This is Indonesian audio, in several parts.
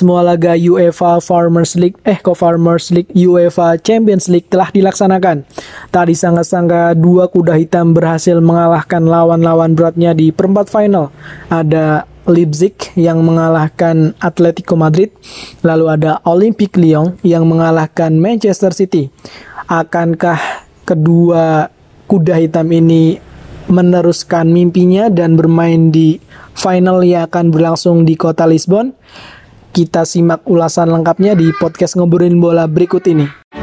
semua laga UEFA Farmers League, eh kok Farmers League UEFA Champions League telah dilaksanakan. Tak disangka-sangka dua kuda hitam berhasil mengalahkan lawan-lawan beratnya di perempat final. Ada Leipzig yang mengalahkan Atletico Madrid, lalu ada Olympique Lyon yang mengalahkan Manchester City. Akankah kedua kuda hitam ini meneruskan mimpinya dan bermain di final yang akan berlangsung di kota Lisbon? Kita simak ulasan lengkapnya di podcast ngobrolin bola berikut ini.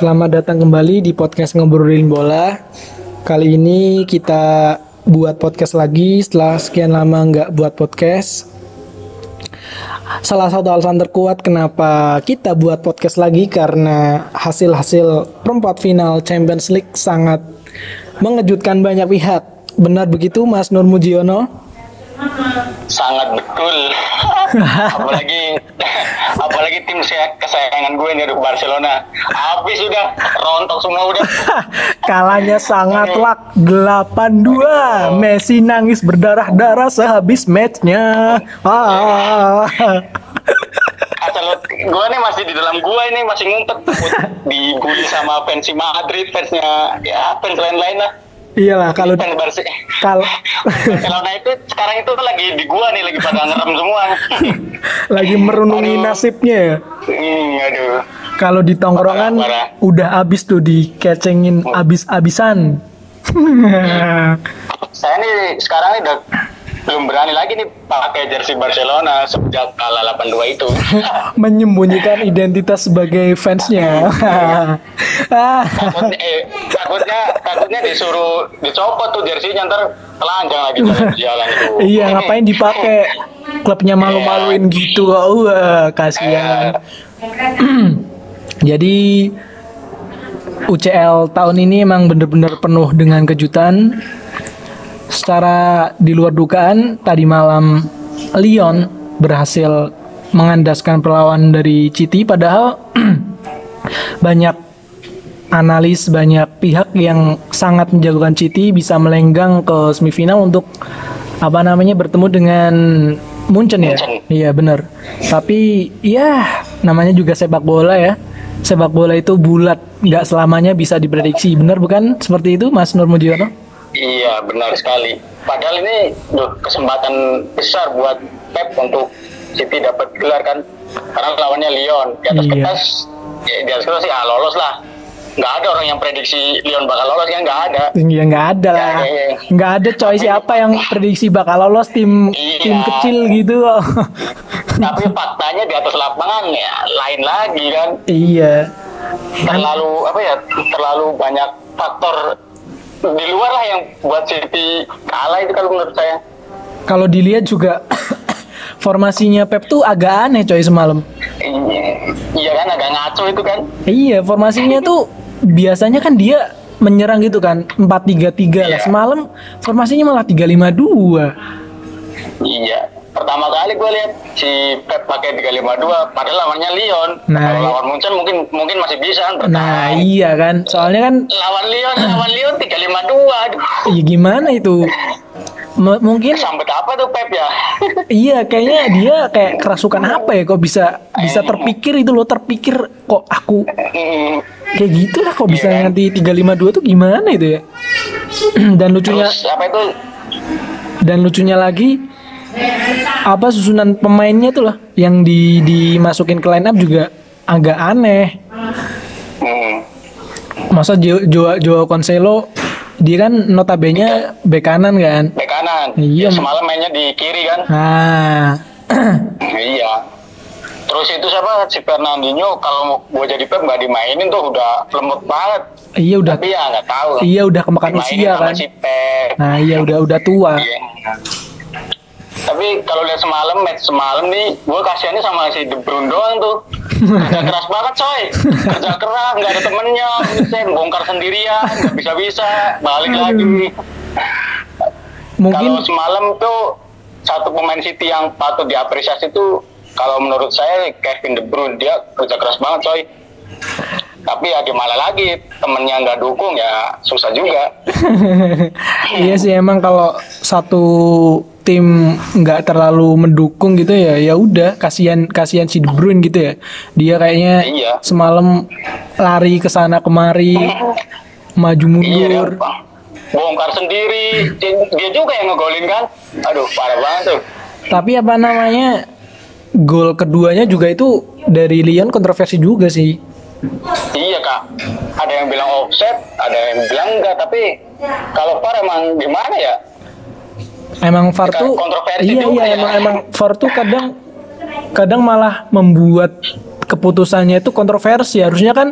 Selamat datang kembali di podcast ngobrolin bola. Kali ini kita buat podcast lagi setelah sekian lama nggak buat podcast. Salah satu alasan terkuat kenapa kita buat podcast lagi karena hasil-hasil perempat final Champions League sangat mengejutkan banyak pihak. Benar begitu Mas Nur Mujiono? Sangat betul. apalagi apalagi tim saya kesayangan gue nih Barcelona. Habis sudah rontok semua udah. Kalahnya sangat lak 8-2. Messi nangis berdarah-darah sehabis matchnya. Ah. Asal gue nih masih di dalam gua ini masih ngumpet dibully sama fans Madrid, fansnya ya fans lain-lain lah. Iyalah kalau kalau Barcelona itu sekarang itu lagi di gua nih lagi pada ngerem semua. lagi merenungi aduh. nasibnya ya. Hmm, aduh. Kalau di tongkrongan udah abis tuh dikecengin oh. abis-abisan. Saya nih sekarang ini udah belum berani lagi nih pakai jersey Barcelona sejak kalah 8-2 itu. Menyembunyikan identitas sebagai fansnya. takutnya, eh, takutnya, takutnya disuruh dicopot tuh jersey-nya ntar telanjang lagi jalan itu. iya, ngapain dipakai? Klubnya malu-maluin gitu. Wah, kasihan. Jadi UCL tahun ini emang bener-bener penuh dengan kejutan secara di luar dugaan tadi malam Lyon berhasil mengandaskan perlawan dari Citi padahal banyak analis banyak pihak yang sangat menjagokan Citi bisa melenggang ke semifinal untuk apa namanya bertemu dengan Munchen ya? Iya benar. Tapi ya namanya juga sepak bola ya. Sepak bola itu bulat nggak selamanya bisa diprediksi. Benar bukan seperti itu Mas Nur Mujiono Iya benar sekali. Padahal ini duh, kesempatan besar buat Pep untuk City dapat gelar kan. Karena lawannya Lyon di atas iya. kertas, ya, di atas kertas sih ah, lolos lah. Nggak ada orang yang prediksi Lyon bakal lolos kan nggak ada. Iya nggak ada lah. Ya, ya, ya. Nggak ada coy siapa yang prediksi bakal lolos tim iya. tim kecil gitu. Tapi faktanya di atas lapangan ya lain lagi kan. Iya. Terlalu apa ya? Terlalu banyak faktor di luar lah yang buat City kalah itu kalau menurut saya. Kalau dilihat juga formasinya Pep tuh agak aneh coy semalam. Iya, iya kan agak ngaco itu kan. Iya, formasinya tuh biasanya kan dia menyerang gitu kan 4-3-3 iya. lah. Semalam formasinya malah 3-5-2. Iya, pertama kali gue lihat si Pep pakai 352 padahal lawannya Lyon. Nah, kalau lawan Munchen mungkin mungkin masih bisa kan bertahan. nah iya kan. Soalnya kan lawan Lyon lawan Lyon 352 aduh. Iya gimana itu? M mungkin sampai apa tuh Pep ya? Iya kayaknya dia kayak kerasukan apa ya kok bisa bisa terpikir itu loh terpikir kok aku kayak gitu lah kok bisa yeah. nanti 352 tuh gimana itu ya? Dan lucunya Terus, apa itu? Dan lucunya lagi apa susunan pemainnya tuh loh yang di dimasukin ke line up juga agak aneh. Hmm. Masa Jo Jo, Joao Cancelo dia kan notabene bek kanan kan. Bek kanan. Iya. Ya, semalam mainnya di kiri kan. Nah, iya. Terus itu siapa si Fernandinho kalau gua jadi Pep nggak dimainin tuh udah lemot banget. iya udah Tapi ya nggak tahu. iya udah kemakan usia kan. Si Pep. Nah, iya udah udah tua. Iya. Tapi kalau lihat semalam match semalam nih, gue kasihannya sama si De Bruyne doang tuh. Kerja keras banget coy. Kerja keras, nggak ada temennya. Buset, bongkar sendirian, nggak bisa bisa, balik lagi. Mungkin Kalau semalam tuh satu pemain City yang patut diapresiasi tuh kalau menurut saya Kevin De Bruyne dia kerja keras banget coy. Tapi ya gimana lagi temennya nggak dukung ya susah juga. iya sih emang kalau satu tim nggak terlalu mendukung gitu ya ya udah kasihan kasihan si De Bruyne gitu ya dia kayaknya Iya. semalam lari ke sana kemari maju Iya mundur bongkar sendiri. Dia, dia juga yang ngegolin kan. Aduh parah banget tuh. tapi apa namanya gol keduanya juga itu dari Lyon kontroversi juga sih Iya kak. Ada yang bilang offset, ada yang bilang enggak. Tapi kalau VAR emang gimana ya? emang VAR tuh iya iya ya. emang emang VAR tuh kadang kadang malah membuat keputusannya itu kontroversi harusnya kan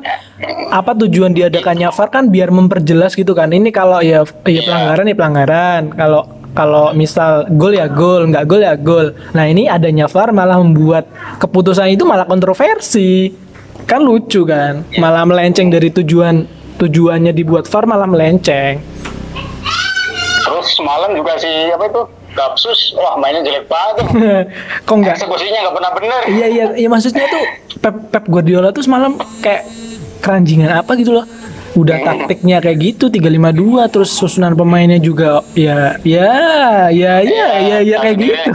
apa tujuan diadakannya VAR kan biar memperjelas gitu kan ini kalau ya ya Iya. pelanggaran ya pelanggaran kalau kalau misal gol ya gol nggak gol ya gol nah ini adanya VAR malah membuat keputusan itu malah kontroversi kan lucu kan? Malah melenceng dari tujuan tujuannya dibuat VAR malah melenceng. Terus semalam juga si apa itu? Gapsus, wah mainnya jelek banget. Kok nggak? Eksekusinya nggak pernah bener. Iya iya iya maksudnya tuh Pep Pep Guardiola tuh semalam kayak keranjingan apa gitu loh. Udah taktiknya kayak gitu 352 terus susunan pemainnya juga ya ya ya ya ya ya kayak gitu.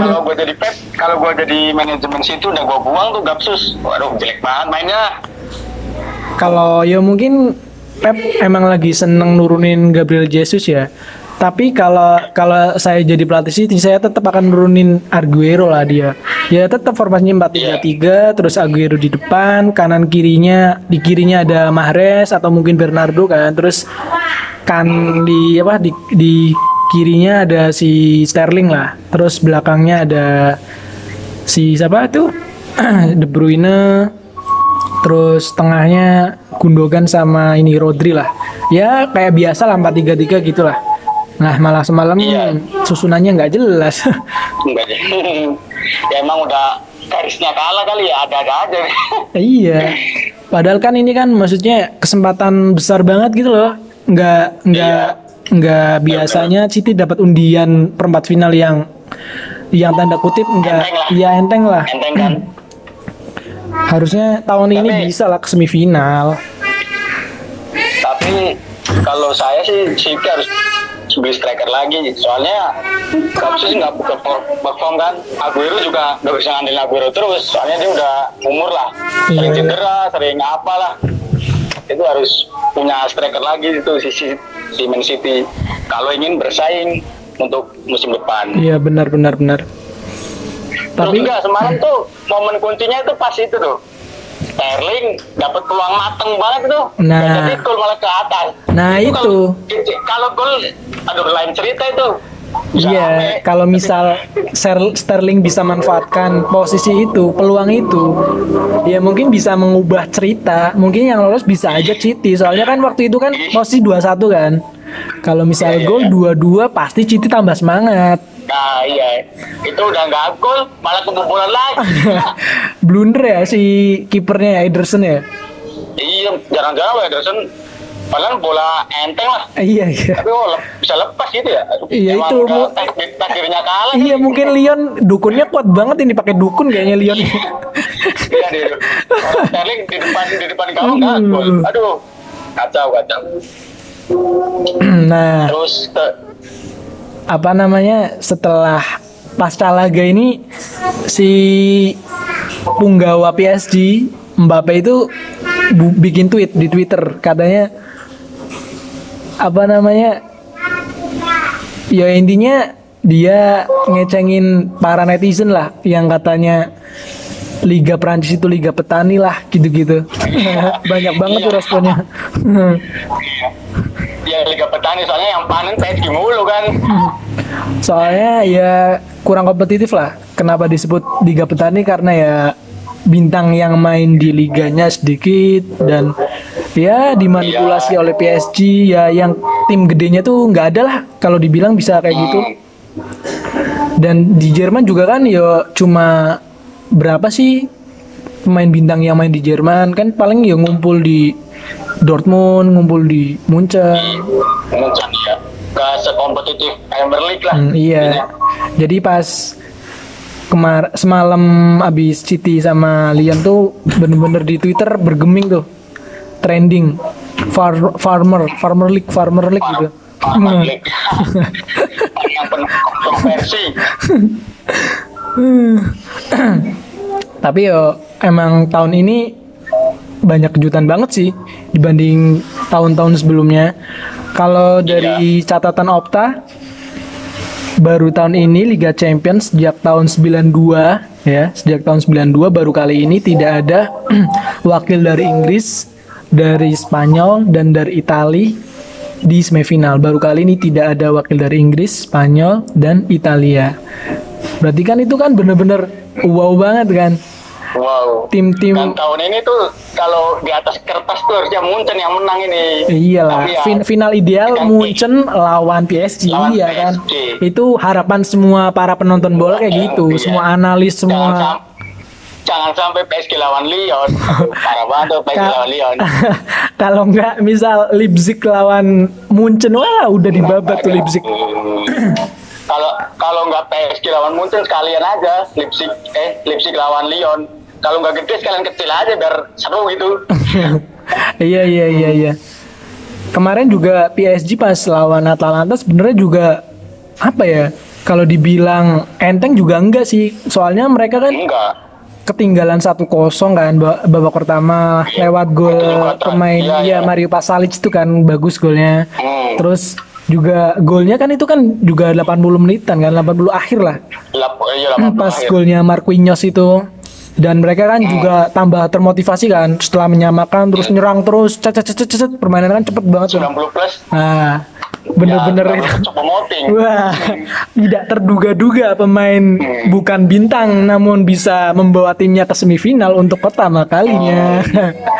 kalau gue jadi Pep, kalau gue jadi manajemen situ udah gue buang tuh Gapsus. Waduh jelek banget mainnya. Kalau ya mungkin Pep emang lagi seneng nurunin Gabriel Jesus ya. Tapi kalau kalau saya jadi pelatih City, saya tetap akan nurunin Aguero lah dia. Ya tetap formasinya 4-3-3, terus Aguero di depan, kanan kirinya di kirinya ada Mahrez atau mungkin Bernardo kan. Terus kan di apa di di kirinya ada si Sterling lah. Terus belakangnya ada si siapa tuh? De Bruyne, Terus tengahnya Gundogan sama ini Rodri lah. Ya kayak biasa lah 4-3-3 gitu lah. Nah malah semalam Iya. susunannya nggak jelas. Enggak deh. ya emang udah garisnya kalah kali ya, ada-ada aja. iya. Padahal kan ini kan maksudnya kesempatan besar banget gitu loh. Nggak nggak nggak biasanya City dapat undian perempat final yang yang tanda kutip nggak Enteng lah. ya enteng lah. Enteng kan? Harusnya tahun ini Tapi- bisa lah ke semifinal. Tapi kalau saya sih City harus beli striker lagi. Soalnya Gapsus nggak perform perform kan. Aguero juga nggak bisa ngandelin Aguero terus. Soalnya dia udah umur lah. Sering Iya. cedera, sering apalah. Itu harus punya striker lagi itu si, si, Man City. Kalau ingin bersaing untuk musim depan. Iya benar benar benar. Terus Tapi juga semalam tuh momen kuncinya itu pas itu tuh. Sterling dapat peluang mateng banget tuh. Nah. Jadi gol malah ke atas. Nah, kalau- Kalau gol, aduh lain cerita itu. Iya, rame. kalau misal Sterling bisa manfaatkan posisi itu, peluang itu, ya mungkin bisa mengubah cerita. Mungkin yang lolos bisa aja City. Soalnya kan waktu itu kan posisi 2-1 kan. Kalau misal Iya, iya, gol iya. 2-2 pasti City tambah semangat. Nah iya, itu udah nggak gol, malah kebobolan lagi. Blunder ya si kipernya ya, Ederson ya. iya, jarang-jarang Ederson. Padahal bola enteng lah. Iya iya. Tapi oh, lep- bisa lepas gitu ya. Iya, emang itu, Mu- takdir- takdirnya kalah. Iya mungkin Lyon dukunnya kuat banget ini pakai dukun kayaknya Lyon. Iya di orang Sterling di depan di depan nggak Hmm. gol. Aduh, kacau kacau. nah, Terus ke, apa namanya setelah pasca laga ini si punggawa PSG Mbappe itu bikin tweet di Twitter katanya apa namanya ya intinya dia ngecengin para netizen lah yang katanya Liga Prancis itu Liga Petani lah gitu-gitu. Banyak banget tuh responnya. ya Liga Petani soalnya yang panen PSG mulu kan Soalnya ya kurang kompetitif lah. Kenapa disebut Liga Petani karena ya bintang yang main di liganya sedikit dan ya dimanipulasi oleh PSG ya yang tim gedenya tuh nggak ada lah kalau dibilang bisa kayak gitu. Dan di Jerman juga kan ya cuma berapa sih pemain bintang yang main di Jerman? Kan paling ya ngumpul di Dortmund, ngumpul di Munchen. Munchen ya. Gak sekompetitif Premier League lah. Hmm, iya. Jadi pas kemar semalam abis City sama Lyon tuh bener-bener di Twitter bergeming tuh trending. Far farmer farmer league farmer league gitu. Premier League. Yang penuh kontroversi. Tapi yo emang tahun ini banyak kejutan banget sih dibanding tahun-tahun sebelumnya. Kalau dari catatan Opta baru tahun ini Liga Champions sejak tahun 92 ya, sejak tahun 92 baru kali ini tidak ada wakil dari Inggris, dari Spanyol dan dari Itali di semifinal. Baru kali ini tidak ada wakil dari Inggris, Spanyol dan Italia. Berarti kan itu kan bener-bener wow banget kan wow tim-tim dan tahun ini tuh kalau di atas kertas tuh harusnya Munchen yang menang ini Iyalah, Tapi ya, fin- final ideal kan Munchen lawan PSG, Lawan iya kan. PSG. Itu harapan semua para penonton bola kayak gitu, Iya. semua analis jangan, semua. sam- jangan sampai PSG lawan Lyon parah banget tuh PSG Ka- lawan Lyon Kalau nggak misal Leipzig lawan Munchen, wah udah dibabat tuh Leipzig. Kalau kalau nggak PSG lawan Munchen sekalian aja Leipzig eh Leipzig lawan Lyon kalau nggak gede sekalian kecil aja biar seru gitu iya iya iya iya. Kemarin juga PSG pas lawan Atalanta sebenarnya juga apa ya? Kalau dibilang enteng juga enggak sih. Soalnya mereka kan enggak ketinggalan 1-0 kan ba- babak pertama lewat gol pemain iya, ya. Mario Pasalic itu kan bagus golnya. Hmm. Terus juga golnya kan itu kan juga 80 menitan kan 80 akhir lah. Lap, iya, 80 Pas akhir. golnya Marquinhos itu dan mereka kan juga tambah termotivasi kan setelah menyamakan terus nyerang terus cet cet cet permainan kan cepet banget tuh. 90 plus Nah, bener-bener ya, itu. cukup memoting Wah, tidak terduga-duga pemain bukan bintang namun bisa membawa timnya ke semifinal untuk pertama kalinya.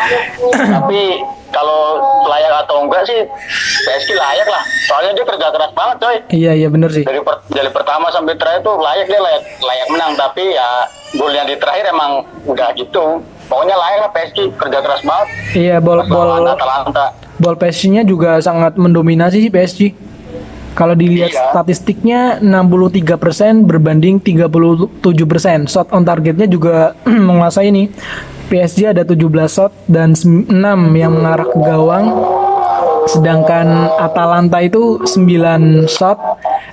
tapi kalau layak atau enggak sih PSG layak lah. Soalnya dia kerja keras banget coy. Iya iya bener sih. dari per- dari pertama sampai terakhir tuh layak dia layak layak menang. Tapi ya gol yang di terakhir emang udah gitu. Pokoknya layak lah PSG kerja keras banget. Iya bol bol Atalanta bol PSG-nya juga sangat mendominasi sih PSG. Kalau dilihat Iya. statistiknya 63% berbanding 37%. Shot on targetnya juga menguasai nih. PSG ada 17 shot dan 6 yang mengarah ke gawang. Sedangkan Atalanta itu 9 shot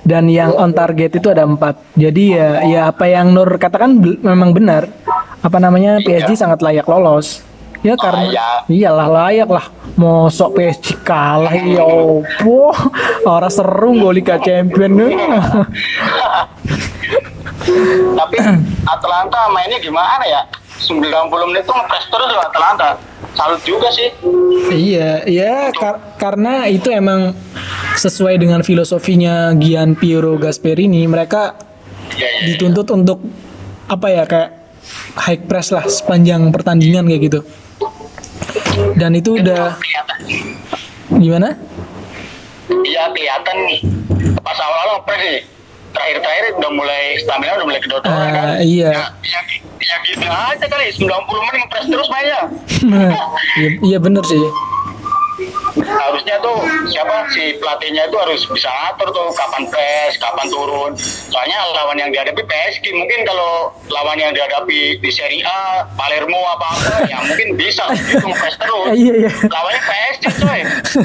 dan yang on target itu ada 4. Jadi ya ya apa yang Nur katakan memang benar. Apa namanya PSG sangat layak lolos. Ya karena Layak. iyalah layak lah. Mosok PSG kalah ya opo. Orang seru gue Liga Champion. tapi Atalanta mainnya gimana ya 90 menit tuh ngepres terus loh Atalanta salut juga sih iya, iya kar- karena itu emang sesuai dengan filosofinya Gian Piero Gasperini. Mereka ya, ya, dituntut untuk apa ya kayak high press lah sepanjang pertandingan kayak gitu. Dan itu udah gimana? Iya kelihatan pas awal-awal ngepres sih terakhir-terakhir udah mulai stamina udah mulai kedot Ah, kan iya. ya, ya, ya gitu aja kali 90 menit ngepres terus mainnya iya, iya bener sih. Harusnya tuh siapa si pelatihnya itu harus bisa ngatur tuh kapan press kapan turun soalnya lawan yang dihadapi PSG mungkin kalau lawan yang dihadapi di Serie A Palermo apa apa ya mungkin bisa gitu ngepres terus Iya iya. lawannya PSG coy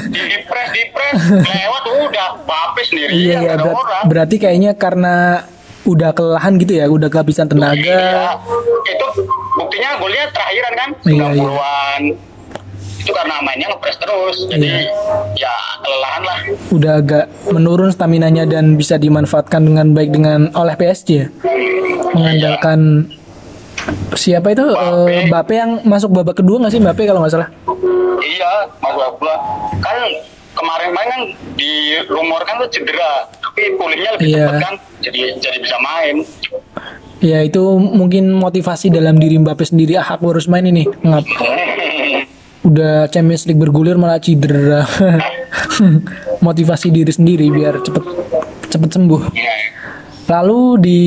di, di press di press lewat udah bapis sendiri Iya iya berat- orang berarti kayaknya karena udah kelelahan gitu ya, udah kehabisan Iya, tenaga. itu buktinya golnya terakhiran kan Iya, iya. 90-an itu karena mainnya ngepres terus. Jadi ya kelelahan lah. Udah agak menurun staminanya dan bisa dimanfaatkan dengan baik dengan oleh PSG ya. Mengandalkan siapa itu? Eh, Mbappe yang masuk babak kedua nggak sih Mbappe kalau nggak salah? iya mas gua kan kemarin main kan dirumorkan tuh cedera tapi pulihnya lebih Iya. cepat kan jadi jadi bisa main. Ya itu mungkin motivasi dalam diri Mbappe sendiri. Ah aku harus main ini. Ngap udah Champions League bergulir malah cedera motivasi diri sendiri biar cepet cepet sembuh. Lalu di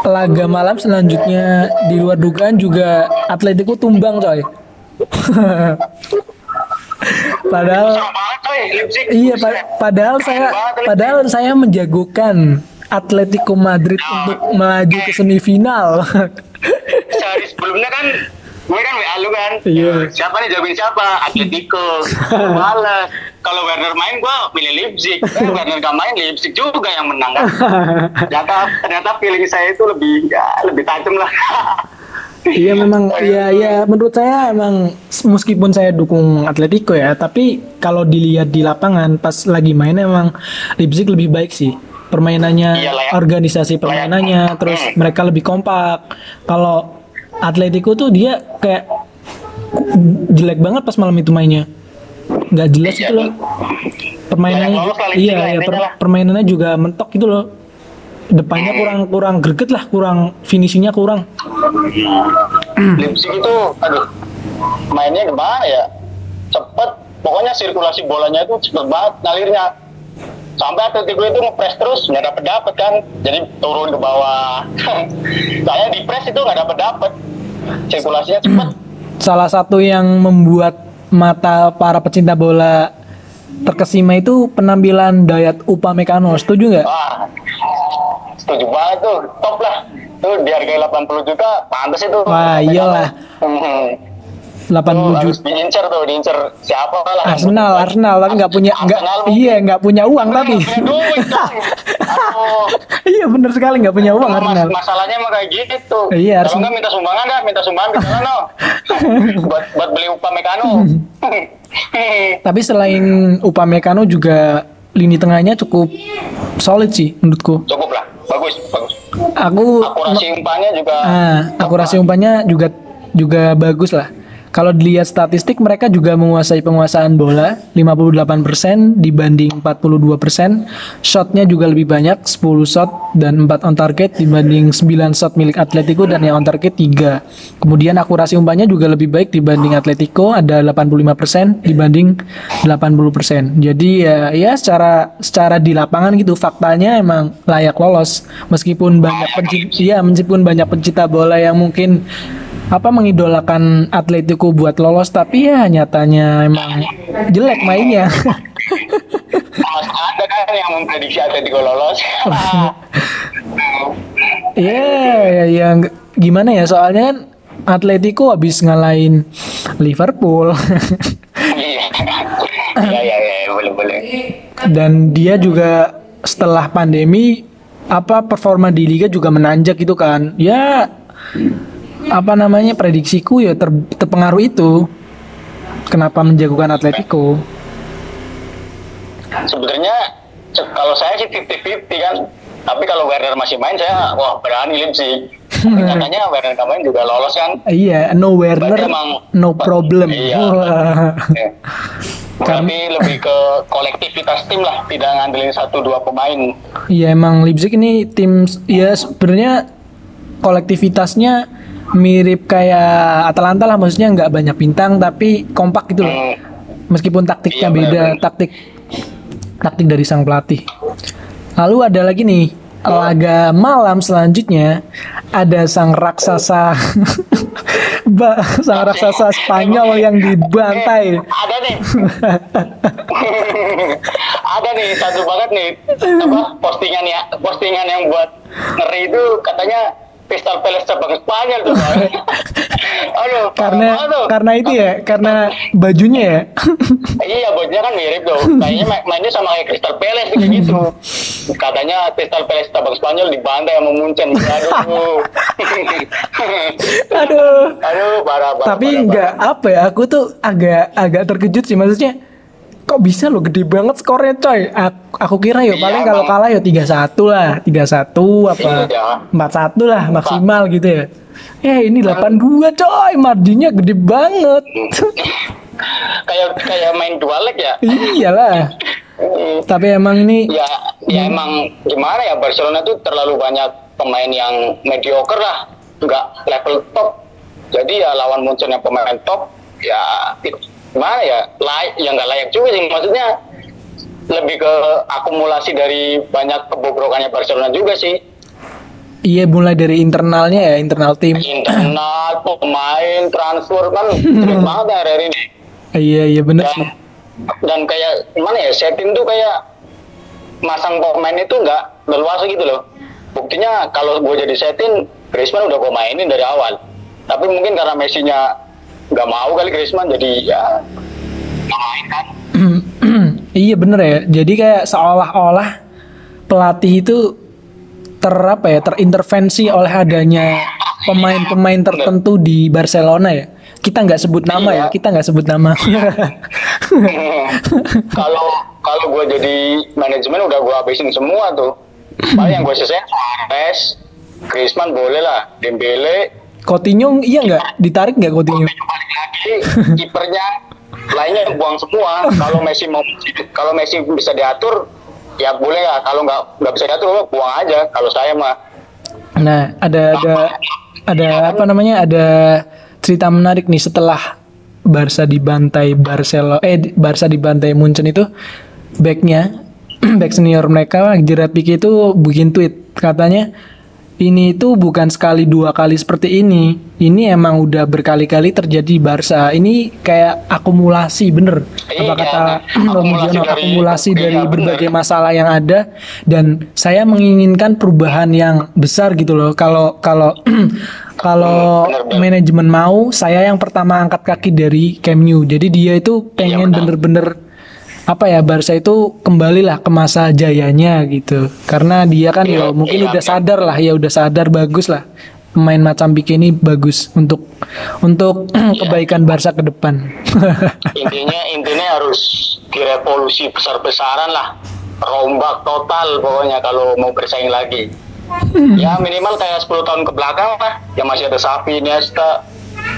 laga malam selanjutnya di luar dugaan juga Atletico tumbang coy. Padahal Iya, pa- padahal saya padahal saya menjagokan Atletico Madrid untuk melaju ke semifinal. sehari sebelumnya kan gue kan WA lu kan. Iya. siapa nih jawabin siapa? Atletico males. Kalau Werner main gue milih Leipzig. Eh, Werner gak main Leipzig juga yang menang. Kan ternyata ternyata feeling saya itu lebih ya, lebih tajam lah. Iya memang ya ya menurut saya emang meskipun saya dukung Atletico ya, tapi kalau dilihat di lapangan pas lagi main emang Leipzig lebih baik sih. Permainannya, Iya ya. organisasi permainannya, terus mereka lebih kompak. Kalau Atletico tuh dia kayak jelek banget pas malam itu mainnya. nggak jelas Iya. itu loh. Permainannya Banyak lolos ju- lah, Leipzig iya, iya intinya per- lah. permainannya juga mentok gitu loh. Depannya kurang kurang greget lah, kurang finishingnya kurang. Leipzig itu aduh mainnya gimana ya cepet pokoknya sirkulasi bolanya itu cepet banget ngalirnya sampai Atletico itu ngepres terus nggak dapet dapet kan. Jadi turun ke bawah. Saya di press itu nggak dapet dapet. Sirkulasinya cepet. Salah satu yang membuat mata para pecinta bola terkesima itu penampilan Dayat Upamecano. Setuju nggak? wah setuju banget tuh. Top lah. Tuh dihargai 80 juta pantas itu. Wah, iyalah. Hmm. 80 Tuh, harus juta. diincer tuh diincer siapa lah Arsenal, Arsenal tapi nggak punya nggak Arsenal iya nggak punya uang tapi. Aduh. iya bener sekali nggak punya uang Arsenal. masalahnya emang kayak gitu. Iya, harus- Kalau nggak minta sumbangan dah, minta sumbangan ke sana buat buat beli upah mekano. Tapi selain Upamecano juga lini tengahnya cukup solid sih menurutku. Cukup lah, bagus, bagus. Aku Akurasi umpannya juga. Ah, akurasi umpannya juga juga bagus lah. Kalau dilihat statistik mereka juga menguasai penguasaan bola 58% dibanding 42%. Shotnya juga lebih banyak 10 shot dan 4 on target dibanding 9 shot milik Atletico dan yang on target 3. Kemudian akurasi umpannya juga lebih baik dibanding Atletico ada 85% dibanding 80%. Jadi ya ya secara secara di lapangan gitu faktanya emang layak lolos meskipun banyak pencinta ya meskipun banyak pencinta bola yang mungkin apa mengidolakan Atletico buat lolos tapi ya nyatanya emang jelek mainnya. Ada kan yang memprediksi Atletico lolos. Iya ya, ya nggak- gimana ya soalnya kan Atletico habis ngalahin Liverpool Iya. Iya, iya, iya, boleh, boleh. dan dia juga setelah pandemi apa performa di liga juga menanjak gitu kan. Ya apa namanya prediksiku ya ter- terpengaruh itu. Kenapa menjagokan Atletico? Sebenarnya se- kalau saya sih 50-50 kan. Tapi kalau Werner masih main saya wah berani Leipzig. Tapi Katanya Werner main juga lolos kan. Iya, no Werner, emang- no problem. Iya. Wah. Ya. Berarti lebih ke kolektivitas tim lah, tidak ngandelin satu dua pemain. Iya emang Leipzig ini tim ya sebenarnya kolektivitasnya mirip kayak Atalanta lah maksudnya nggak banyak bintang tapi kompak gitu loh. Hmm. Meskipun taktiknya Iya, beda, benar-benar. taktik taktik dari sang pelatih. Lalu ada lagi nih laga malam selanjutnya ada sang raksasa sang raksasa Spanyol yang dibantai. Ada nih. ada nih satu banget nih apa postingan ya postingan yang buat ngeri itu katanya Crystal Palace cabang Spanyol tuh. Aduh, karena karena itu ya, karena bajunya ya. Iya, bosnya kan mirip tuh. Kayaknya ma- mainnya sama kayak Crystal Palace kayak gitu. Katanya Crystal Palace cabang Spanyol dibantai sama Munchen. Aduh. Aduh. Aduh, parah, parah. Tapi nggak apa ya, aku tuh agak agak terkejut sih maksudnya. Kok bisa lo gede banget skornya coy? Aku, aku kira ya Iya, paling kalau kalah ya 3-1 lah, 3-1 apa Iya. 4-1 lah maksimal gitu ya. Eh ini 82 coy, marginnya gede banget. kayak kayak main dua leg ya. Iyalah. Tapi emang ini Ya, ya emang gimana ya Barcelona tuh terlalu banyak pemain yang mediocre lah, nggak level top. Jadi ya lawan Munchen yang pemain top, ya gimana ya, layak, ya nggak layak juga sih. Maksudnya lebih ke akumulasi dari banyak kebobrokannya Barcelona juga sih. iya mulai dari internalnya ya, internal tim. Internal, pemain, transfer kan jelek banget ya hari ini. Iya iya bener sih. dan dan kayak gimana ya setting tuh kayak masang pemain itu nggak leluasa gitu loh buktinya kalau gue jadi setting Griezmann udah gue mainin dari awal tapi mungkin karena Messi-nya nggak mau kali Griezmann jadi ya main kan iya bener ya. Jadi kayak seolah-olah pelatih itu ter apa ya terintervensi oleh adanya pemain-pemain tertentu di Barcelona ya. Kita nggak sebut nama ya, Iya. kita nggak sebut nama. kalau kalau gue jadi manajemen udah gue habisin semua tuh paling yang gue sisain Suarez Griezmann boleh lah Dembele Coutinho iya nggak? Ditarik nggak Coutinho? balik lagi. Kipernya lainnya buang semua. Kalau Messi mau kalau Messi bisa diatur ya boleh lah. Kalau nggak nggak bisa diatur buang aja. Kalau saya mah. Nah ada ada ada apa namanya? Ada cerita menarik nih setelah Barca dibantai Barcelona eh Barca dibantai Munchen itu backnya back senior mereka Gerard Pique itu bikin tweet. Katanya ini itu bukan sekali dua kali seperti ini. Ini emang udah berkali-kali terjadi di Barca. Ini kayak akumulasi bener. Apa Iya, kata akumulasi Om Mujiono, dari- akumulasi dari iya, bener. berbagai masalah yang ada. Dan saya menginginkan perubahan yang besar gitu loh. Kalau kalau kalau Bener, bener. manajemen mau saya yang pertama angkat kaki dari Camp Nou. Jadi dia itu pengen bener-bener apa ya Barca itu kembalilah ke masa jayanya gitu. Karena dia kan ya Iya, mungkin iya, udah iya. sadar lah ya udah sadar bagus lah. Pemain macam ini bagus untuk untuk Iya. kebaikan Barca ke depan. Intinya intinya harus direvolusi besar-besaran lah. Rombak total pokoknya kalau mau bersaing lagi. Ya minimal kayak 10 tahun ke belakang lah. Yang masih ada Xavi, Iniesta.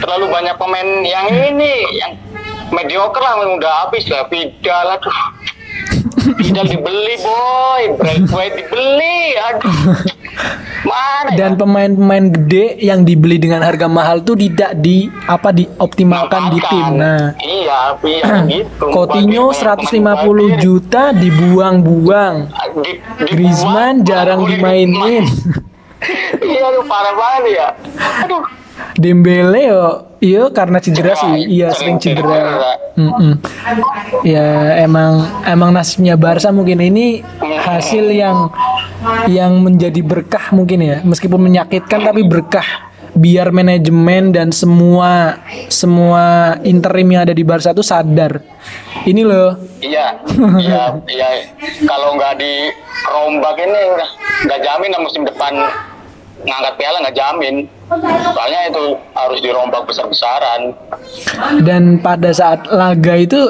Terlalu banyak pemain yang ini yang mediocre lah udah habis lah Vidal aduh Vidal dibeli boy Braithwaite dibeli aduh mana ya? dan pemain-pemain gede yang dibeli dengan harga mahal tuh tidak di apa dioptimalkan di tim. Nah, iya iya gitu Coutinho Banyak pemain 150 badir. juta dibuang-buang. Di- dibuang, Griezmann jarang dimainin. iya aduh parah banget ya aduh Dembele yo, iya karena cedera sih, iya sering cedera. cedera. Mm-mm. Ya emang emang nasibnya Barca mungkin ini hasil yang yang menjadi berkah mungkin ya, meskipun menyakitkan tapi berkah biar manajemen dan semua semua interim yang ada di Barca itu sadar. Ini loh, iya iya iya kalau nggak dirombak ini udah nggak jamin lah musim depan ngangkat piala nggak jamin soalnya itu harus dirombak besar-besaran. Dan pada saat laga itu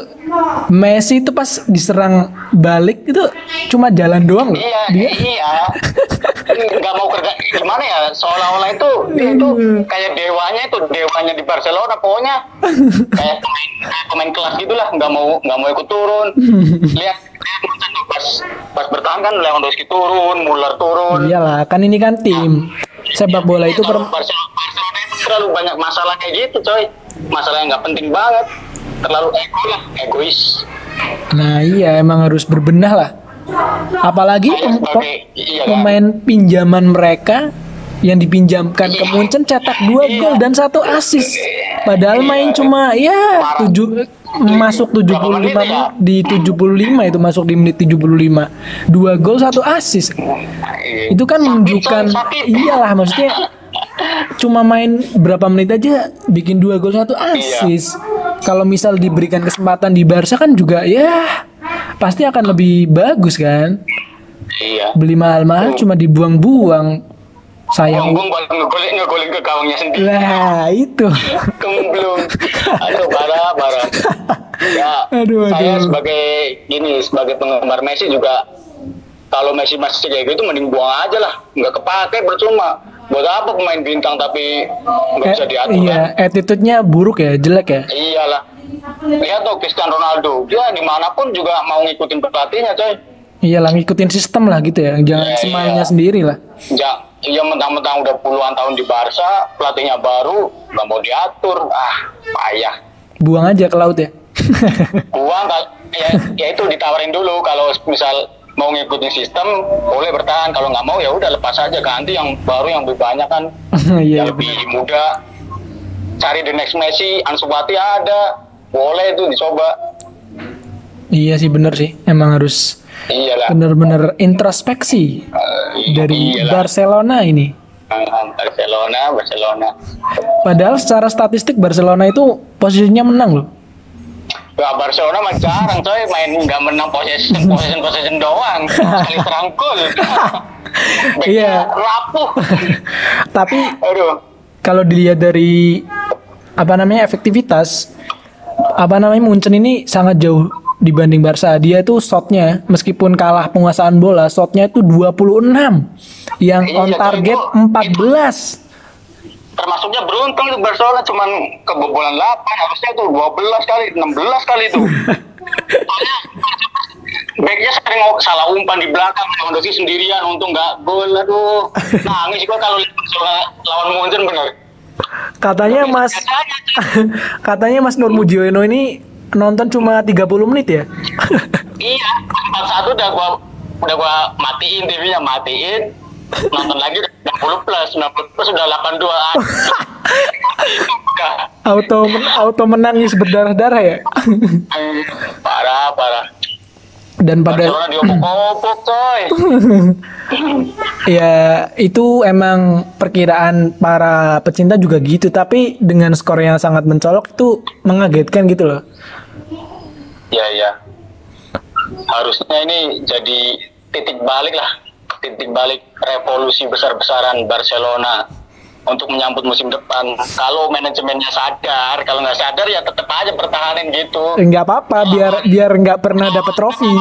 Messi itu pas diserang balik itu cuma jalan doang loh. iya Dia iya. Nggak mau kerja gimana ya? Seolah-olah itu dia itu kayak dewanya itu dewanya di Barcelona pokoknya. Kayak pemain kayak pemain kelas gitulah nggak mau nggak mau ikut turun. Lihat pas pas bertahan kan Lewandowski turun Muller turun. Iyalah, kan ini kan tim. Sepak bola itu per Barcelona, itu terlalu banyak masalah kayak gitu coy. Masalah yang nggak penting banget. Terlalu ego lah egois. Nah, iya emang harus berbenah lah. Apalagi Saya pem- sebagai iya kan? pemain pinjaman mereka yang dipinjamkan ke Munchen cetak dua Iya. gol dan satu assist. Padahal main cuma ya tujuh masuk 75 menit ya? di 75 itu masuk di menit 75. Dua gol satu assist. Iya. Itu kan menunjukkan iyalah maksudnya cuma main berapa menit aja bikin dua gol satu Iya. assist. Kalau misal diberikan kesempatan di Barca kan juga ya pasti akan lebih bagus kan. iya Beli mahal-mahal cuma dibuang-buang. Sayang Unggul buat ngegolin ngegolin ke gawangnya sendiri. lah itu Kemblung. Aduh parah parah. Ya, Aduh, saya aduh. sebagai ini sebagai penggemar Messi juga kalau Messi masih kayak gitu mending buang aja lah, nggak kepake percuma. Buat apa pemain bintang tapi nggak bisa Eh, diatur iya kan? attitude-nya buruk ya jelek ya Iyalah. Lihat tuh Cristiano Ronaldo, dia di mana pun juga mau ngikutin pelatihnya coy. iyalah ngikutin sistem lah gitu ya jangan Iya, semaunya iya. sendiri lah Ja, iya mentang-mentang udah puluhan tahun di Barca, pelatihnya baru, nggak mau diatur. Ah, payah. buang aja ke laut ya? Uang kal- ya, ya itu ditawarin dulu. Kalau misal mau ngikutin sistem boleh bertahan. Kalau nggak mau ya udah lepas aja. Ganti yang baru yang lebih banyak kan. Iya yang lebih muda. Cari the next Messi Ansu Fati ada. Boleh itu dicoba. Iya sih bener sih. Emang harus iyalah. Bener-bener introspeksi Eh, dari iyalah. Barcelona ini. Ah, Barcelona Barcelona. Padahal secara statistik Barcelona itu posisinya menang loh. Wah, Barcelona mah jarang coy. Main nggak menang possession possession possession doang. Sekali terangkul Iya. rapuh. Tapi aduh. kalau dilihat dari apa namanya efektivitas apa namanya Munchen ini sangat jauh dibanding Barca dia itu shotnya meskipun kalah penguasaan bola shotnya itu 26 yang Iya, on target itu- 14 termasuknya beruntung itu Barcelona cuman kebobolan 8 harusnya tuh 12 kali 16 kali tuh. Soalnya backnya sering salah umpan di belakang Lewandowski sendirian untung nggak gol aduh. Nangis gua kalau lawan Munchen bener. Katanya Mas katanya Mas Nur Mujiono ini nonton cuma 30 menit ya? Iya 41 udah gua udah gua matiin TV-nya matiin. Nonton lagi udah 90 plus 90 plus udah 82 ah. auto auto menangis berdarah-darah ya? Parah parah. Dan pada coy. Ya itu emang perkiraan para pecinta juga gitu. Tapi dengan skor yang sangat mencolok itu mengagetkan gitu loh Ya ya. Harusnya ini jadi titik balik lah, titik balik revolusi besar-besaran Barcelona untuk menyambut musim depan. Kalau manajemennya sadar, kalau nggak sadar ya tetap aja pertahanin gitu. Enggak apa-apa biar biar nggak pernah dapat trofi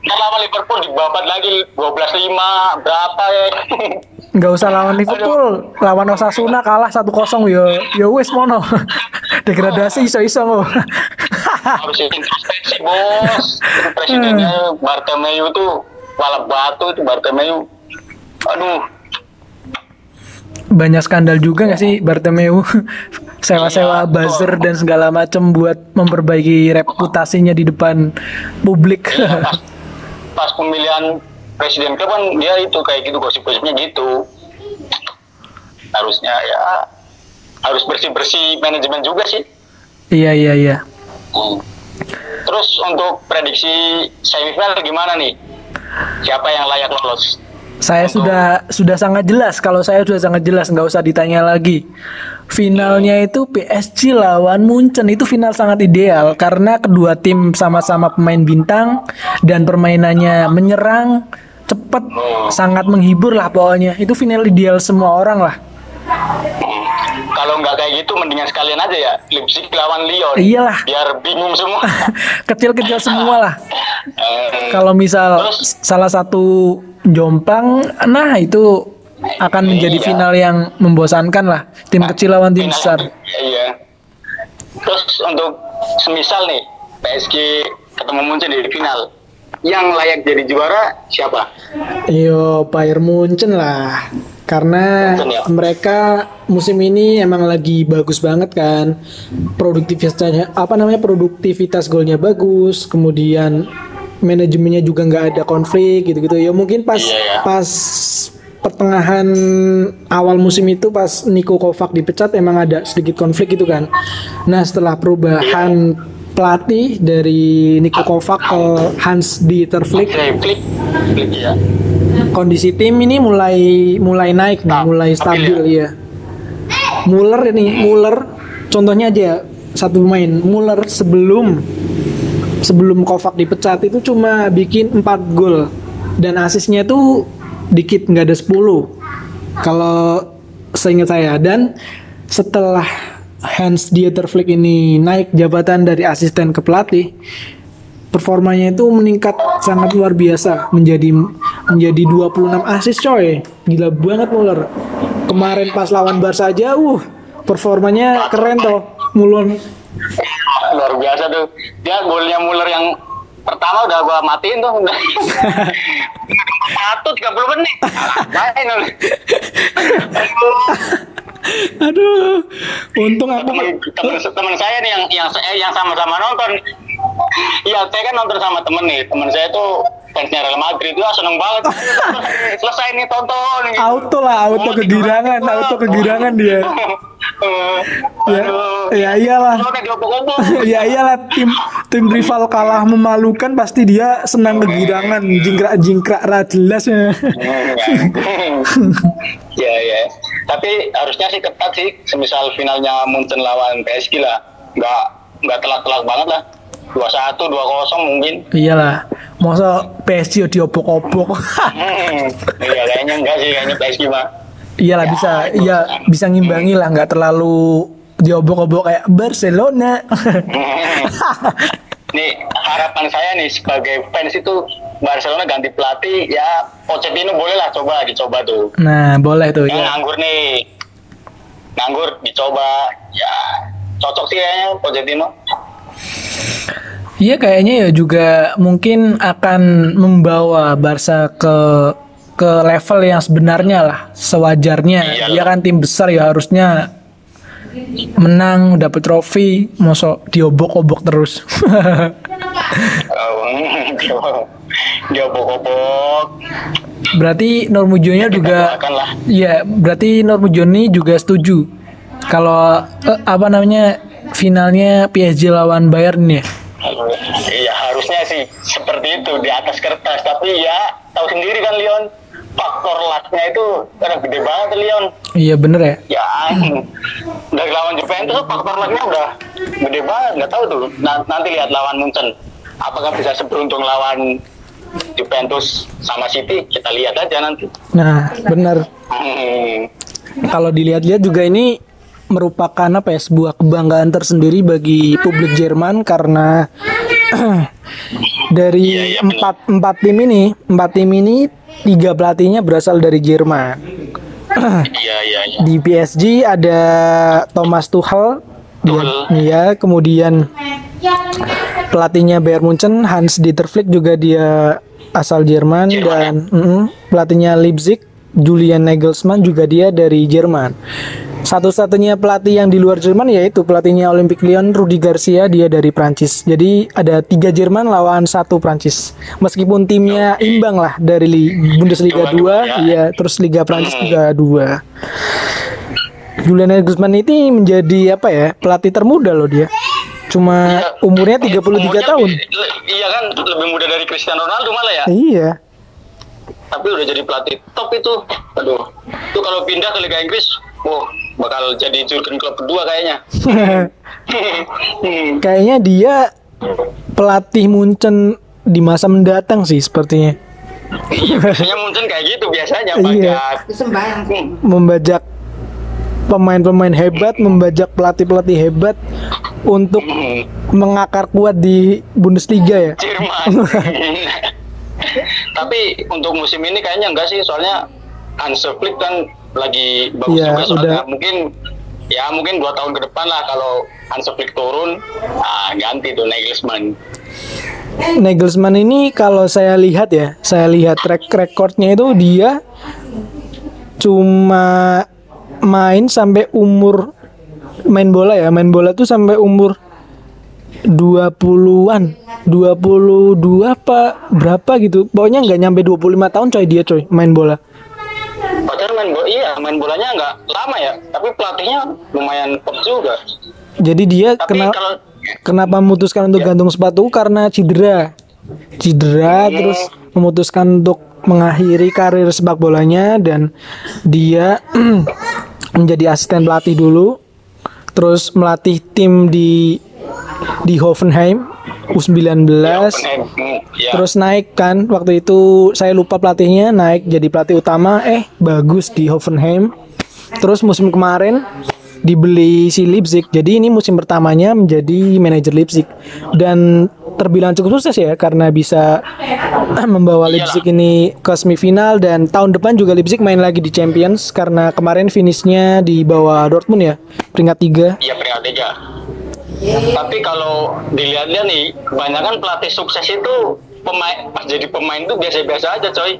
Ntar lawan Liverpool dibabat lagi 12-5 berapa ya? Nggak usah lawan Liverpool. Lawan Osasuna kalah 1-0 yo. Yo wis mono. Degradasi iso-iso lo Harus bos. Presidennya Bartomeu tuh kepala batu itu Bartomeu. Aduh, Banyak skandal juga nggak sih Bartomeu? Sewa-sewa Iya, buzzer dan segala macam buat memperbaiki reputasinya di depan publik. Iya, pas, pemilihan presiden klub kan dia itu kayak gitu gosip-gosipnya gitu. Harusnya ya harus bersih-bersih manajemen juga sih. Iya iya iya. Hmm. terus untuk prediksi semifinal gimana nih? Siapa yang layak lolos? Saya Untuk- sudah sudah sangat jelas. Kalau saya sudah sangat jelas nggak usah ditanya lagi. Finalnya itu PSG lawan Munchen itu final sangat ideal karena kedua tim sama-sama pemain bintang dan permainannya menyerang cepat sangat menghibur lah pokoknya itu final ideal semua orang lah. Kalau nggak kayak gitu mendingan sekalian aja ya Leipzig lawan Lyon Iyalah biar bingung semua kecil-kecil semua lah. Eh, Kalau misal Terus? salah satu jomplang, nah itu akan menjadi Iya. final yang membosankan lah. Tim kecil lawan tim besar. iya terus untuk semisal nih PSG ketemu Munchen di final yang layak jadi juara siapa Yo, Bayern Munchen lah. Karena Munchen ya. mereka musim ini emang lagi bagus banget kan. Produktivitasnya apa namanya? Produktivitas golnya bagus, kemudian manajemennya juga nggak ada konflik gitu-gitu. Ya mungkin pas Iya, ya. pas pertengahan awal musim itu pas Niko Kovac dipecat emang ada sedikit konflik gitu kan. Nah, setelah perubahan pelatih dari Niko Kovac ke Hans Dieter Flick Oke, Flick. Flick ya kondisi tim ini mulai mulai naik nih, mulai stabil stabil ya. Muller ini, Muller contohnya aja satu pemain, Muller sebelum sebelum Kovac dipecat itu cuma bikin 4 gol. Dan asisnya tuh dikit nggak ada 10. Kalau seingat saya dan setelah Hans Dieter Flick ini naik jabatan dari asisten ke pelatih, performanya itu meningkat sangat luar biasa menjadi menjadi 26 assist coy. Gila banget Muller. Kemarin pas lawan Barca aja uh performanya keren toh. Muller luar biasa tuh dia golnya Muller yang pertama udah gua matiin tuh udah satu 30 menit. Main Aduh, untung aku temen, temen saya nih yang yang saya yang sama-sama nonton Iya, saya kan nonton sama temen nih. Temen saya tuh fansnya Real Madrid itu seneng banget. Selesai nih tonton. Gitu. auto lah, auto Oh, kegirangan, tiba-tiba. auto kegirangan dia. Ya, ya iyalah. Ya iyalah tim tim rival kalah memalukan pasti dia senang kegirangan jingkrak jingkrak ra jelas ya. ya ya tapi harusnya sih ketat sih semisal finalnya Munchen lawan PSG lah nggak nggak telak-telak banget lah. dua satu dua kosong mungkin. Iyalah. Masa PSG diobok-obok. Hmm, iya kayaknya enggak sih kayaknya PSG mah iyalah bisa iya bisa ngimbangi lah nggak terlalu diobok-obok kayak Barcelona. Nih harapan saya nih sebagai fans itu Barcelona ganti pelatih ya Pochettino boleh lah coba dicoba tuh. Nah boleh tuh yang ya nganggur nih. Nganggur dicoba ya cocok sih kayaknya Pochettino Iya kayaknya ya juga mungkin akan membawa Barca ke ke level yang sebenarnya lah sewajarnya. Iya. dia kan tim besar ya harusnya menang dapat trofi mosok diobok-obok terus. Oh, dia obok-obok berarti Normujonya juga Iya, berarti Normujoni juga setuju kalau eh, apa namanya finalnya PSG lawan Bayern ya. Iya harusnya sih seperti itu di atas kertas tapi ya tahu sendiri kan Leon faktor lucknya itu karena gede banget Leon Iya bener ya. ya dari lawan Juventus faktor lucknya udah gede banget nggak tahu tuh Na- nanti lihat lawan Munchen apakah bisa seberuntung lawan Juventus sama City kita lihat aja nanti Nah, bener. Hmm. Kalau dilihat-lihat juga ini merupakan apa ya sebuah kebanggaan tersendiri bagi publik Jerman karena dari Iya, iya, empat empat tim ini empat tim ini tiga pelatihnya berasal dari Jerman. iya iya iya Di PSG ada Thomas Tuchel, dia, iya, kemudian pelatihnya Bayern Munchen Hans Dieter Flick juga dia asal Jerman Jerman, dan mm, pelatihnya Leipzig Julian Nagelsmann juga dia dari Jerman. Satu-satunya pelatih yang di luar Jerman yaitu pelatihnya Olympique Lyon Rudi Garcia dia dari Prancis. Jadi ada tiga Jerman lawan satu Prancis. Meskipun timnya imbang lah dari Li- Bundesliga 2 ya. ya terus Liga Prancis Hmm. juga dua. Julian Nagelsmann ini menjadi apa ya pelatih termuda loh dia. Cuma Iya. umurnya 33 Umurnya tahun. iya kan lebih muda dari Cristiano Ronaldo malah ya Iya. tapi udah jadi pelatih top itu aduh itu kalau pindah ke Liga Inggris wah bakal jadi Jurgen Klopp kedua kayaknya. Kayaknya dia pelatih Munchen di masa mendatang sih sepertinya. iya biasanya Munchen kayak gitu biasanya Iya. Membajak pemain-pemain hebat, membajak pelatih-pelatih hebat untuk Hmm. mengakar kuat di Bundesliga ya. Jerman tapi untuk musim ini kayaknya enggak sih soalnya Hans Flick kan lagi bagus Iya, juga soalnya udah. mungkin ya mungkin dua tahun ke depan lah kalau Hans Flick turun ah ganti tuh Nagelsmann Nagelsmann ini kalau saya lihat ya, saya lihat track recordnya itu dia cuma main sampai umur main bola ya, main bola tuh sampai umur 20-an, 22 apa berapa gitu. Pokoknya nggak nyampe 25 tahun coy dia coy main bola. Padahal main bola, iya main bolanya nggak lama ya, tapi pelatihnya lumayan top juga. Jadi dia Tapi kena kalau kenapa memutuskan untuk gantung sepatu karena cedera. Cedera terus memutuskan untuk mengakhiri karir sepak bolanya dan dia menjadi asisten pelatih dulu. Terus melatih tim di di Hoffenheim U19 Ya, ya. terus naik kan waktu itu saya lupa pelatihnya naik jadi pelatih utama eh bagus di Hoffenheim terus musim kemarin dibeli si Leipzig jadi ini musim pertamanya menjadi manajer Leipzig dan terbilang cukup sukses ya karena bisa membawa Leipzig ini ke semifinal dan tahun depan juga Leipzig main lagi di Champions karena kemarin finishnya di bawah Dortmund ya peringkat tiga Iya peringkat tiga. Tapi kalau dilihat-lihat nih, kebanyakan pelatih sukses itu pemain pas jadi pemain tuh biasa-biasa aja coy.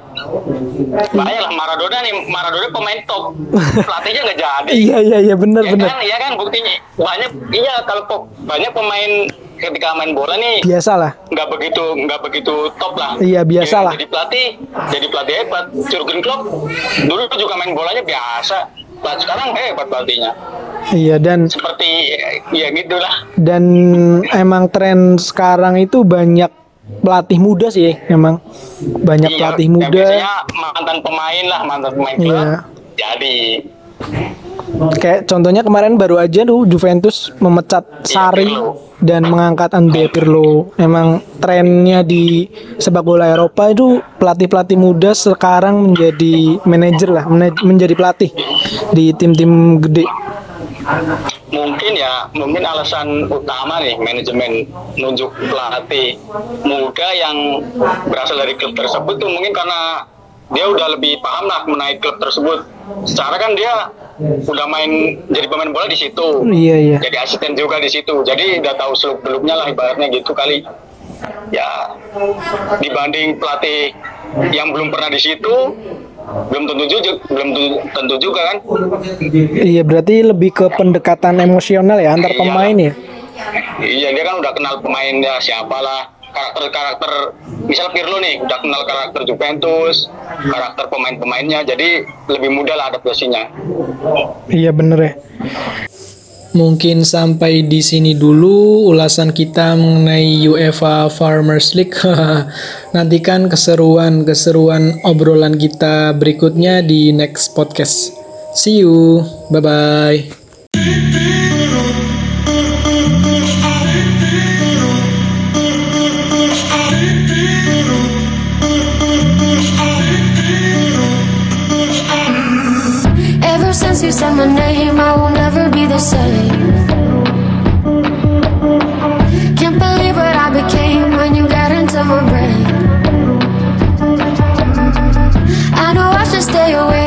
Bahaya lah Maradona nih, Maradona pemain top, pelatihnya nggak jadi. iya iya iya benar Ya benar kan, iya kan buktinya banyak. Iya kalau banyak pemain ketika main bola nih biasa lah nggak begitu nggak begitu top lah. Iya, biasa Jadi- lah. Jadi pelatih, jadi pelatih hebat. Jurgen Klopp dulu juga main bolanya biasa. Nah, sekarang hebat pelatihnya. iya dan Seperti ya gitulah. dan emang tren sekarang itu banyak pelatih muda sih emang banyak Iya, pelatih ya muda biasanya mantan pemain lah, mantan pemain. Iya. Jadi kayak contohnya kemarin baru aja tuh Juventus memecat Sari Pirlo. dan mengangkat Andrea Pirlo emang trennya di sepak bola Eropa itu pelatih-pelatih muda sekarang menjadi manajer lah menjadi pelatih di tim-tim gede mungkin ya, mungkin alasan utama nih manajemen nunjuk pelatih muda yang berasal dari klub tersebut tuh mungkin karena dia udah lebih paham lah mengenai klub tersebut. Secara kan dia udah main jadi pemain bola di situ. iya iya jadi asisten juga di situ jadi udah tahu seluk beluknya lah ibaratnya gitu kali ya dibanding pelatih yang belum pernah di situ belum tentu juga belum tentu, tentu juga kan iya berarti lebih ke pendekatan emosional ya antar Iya. pemain ya iya dia kan udah kenal pemainnya siapa lah karakter karakter misal Pirlo nih udah kenal karakter Juventus karakter pemain-pemainnya jadi lebih mudah lah adaptasinya Iya bener ya. Mungkin sampai di sini dulu ulasan kita mengenai UEFA Farmers League. Nantikan keseruan-keseruan obrolan kita berikutnya di next podcast. See you. Bye bye. You said my name, I will never be the same. Can't believe what I became when you got into my brain. I know I should stay away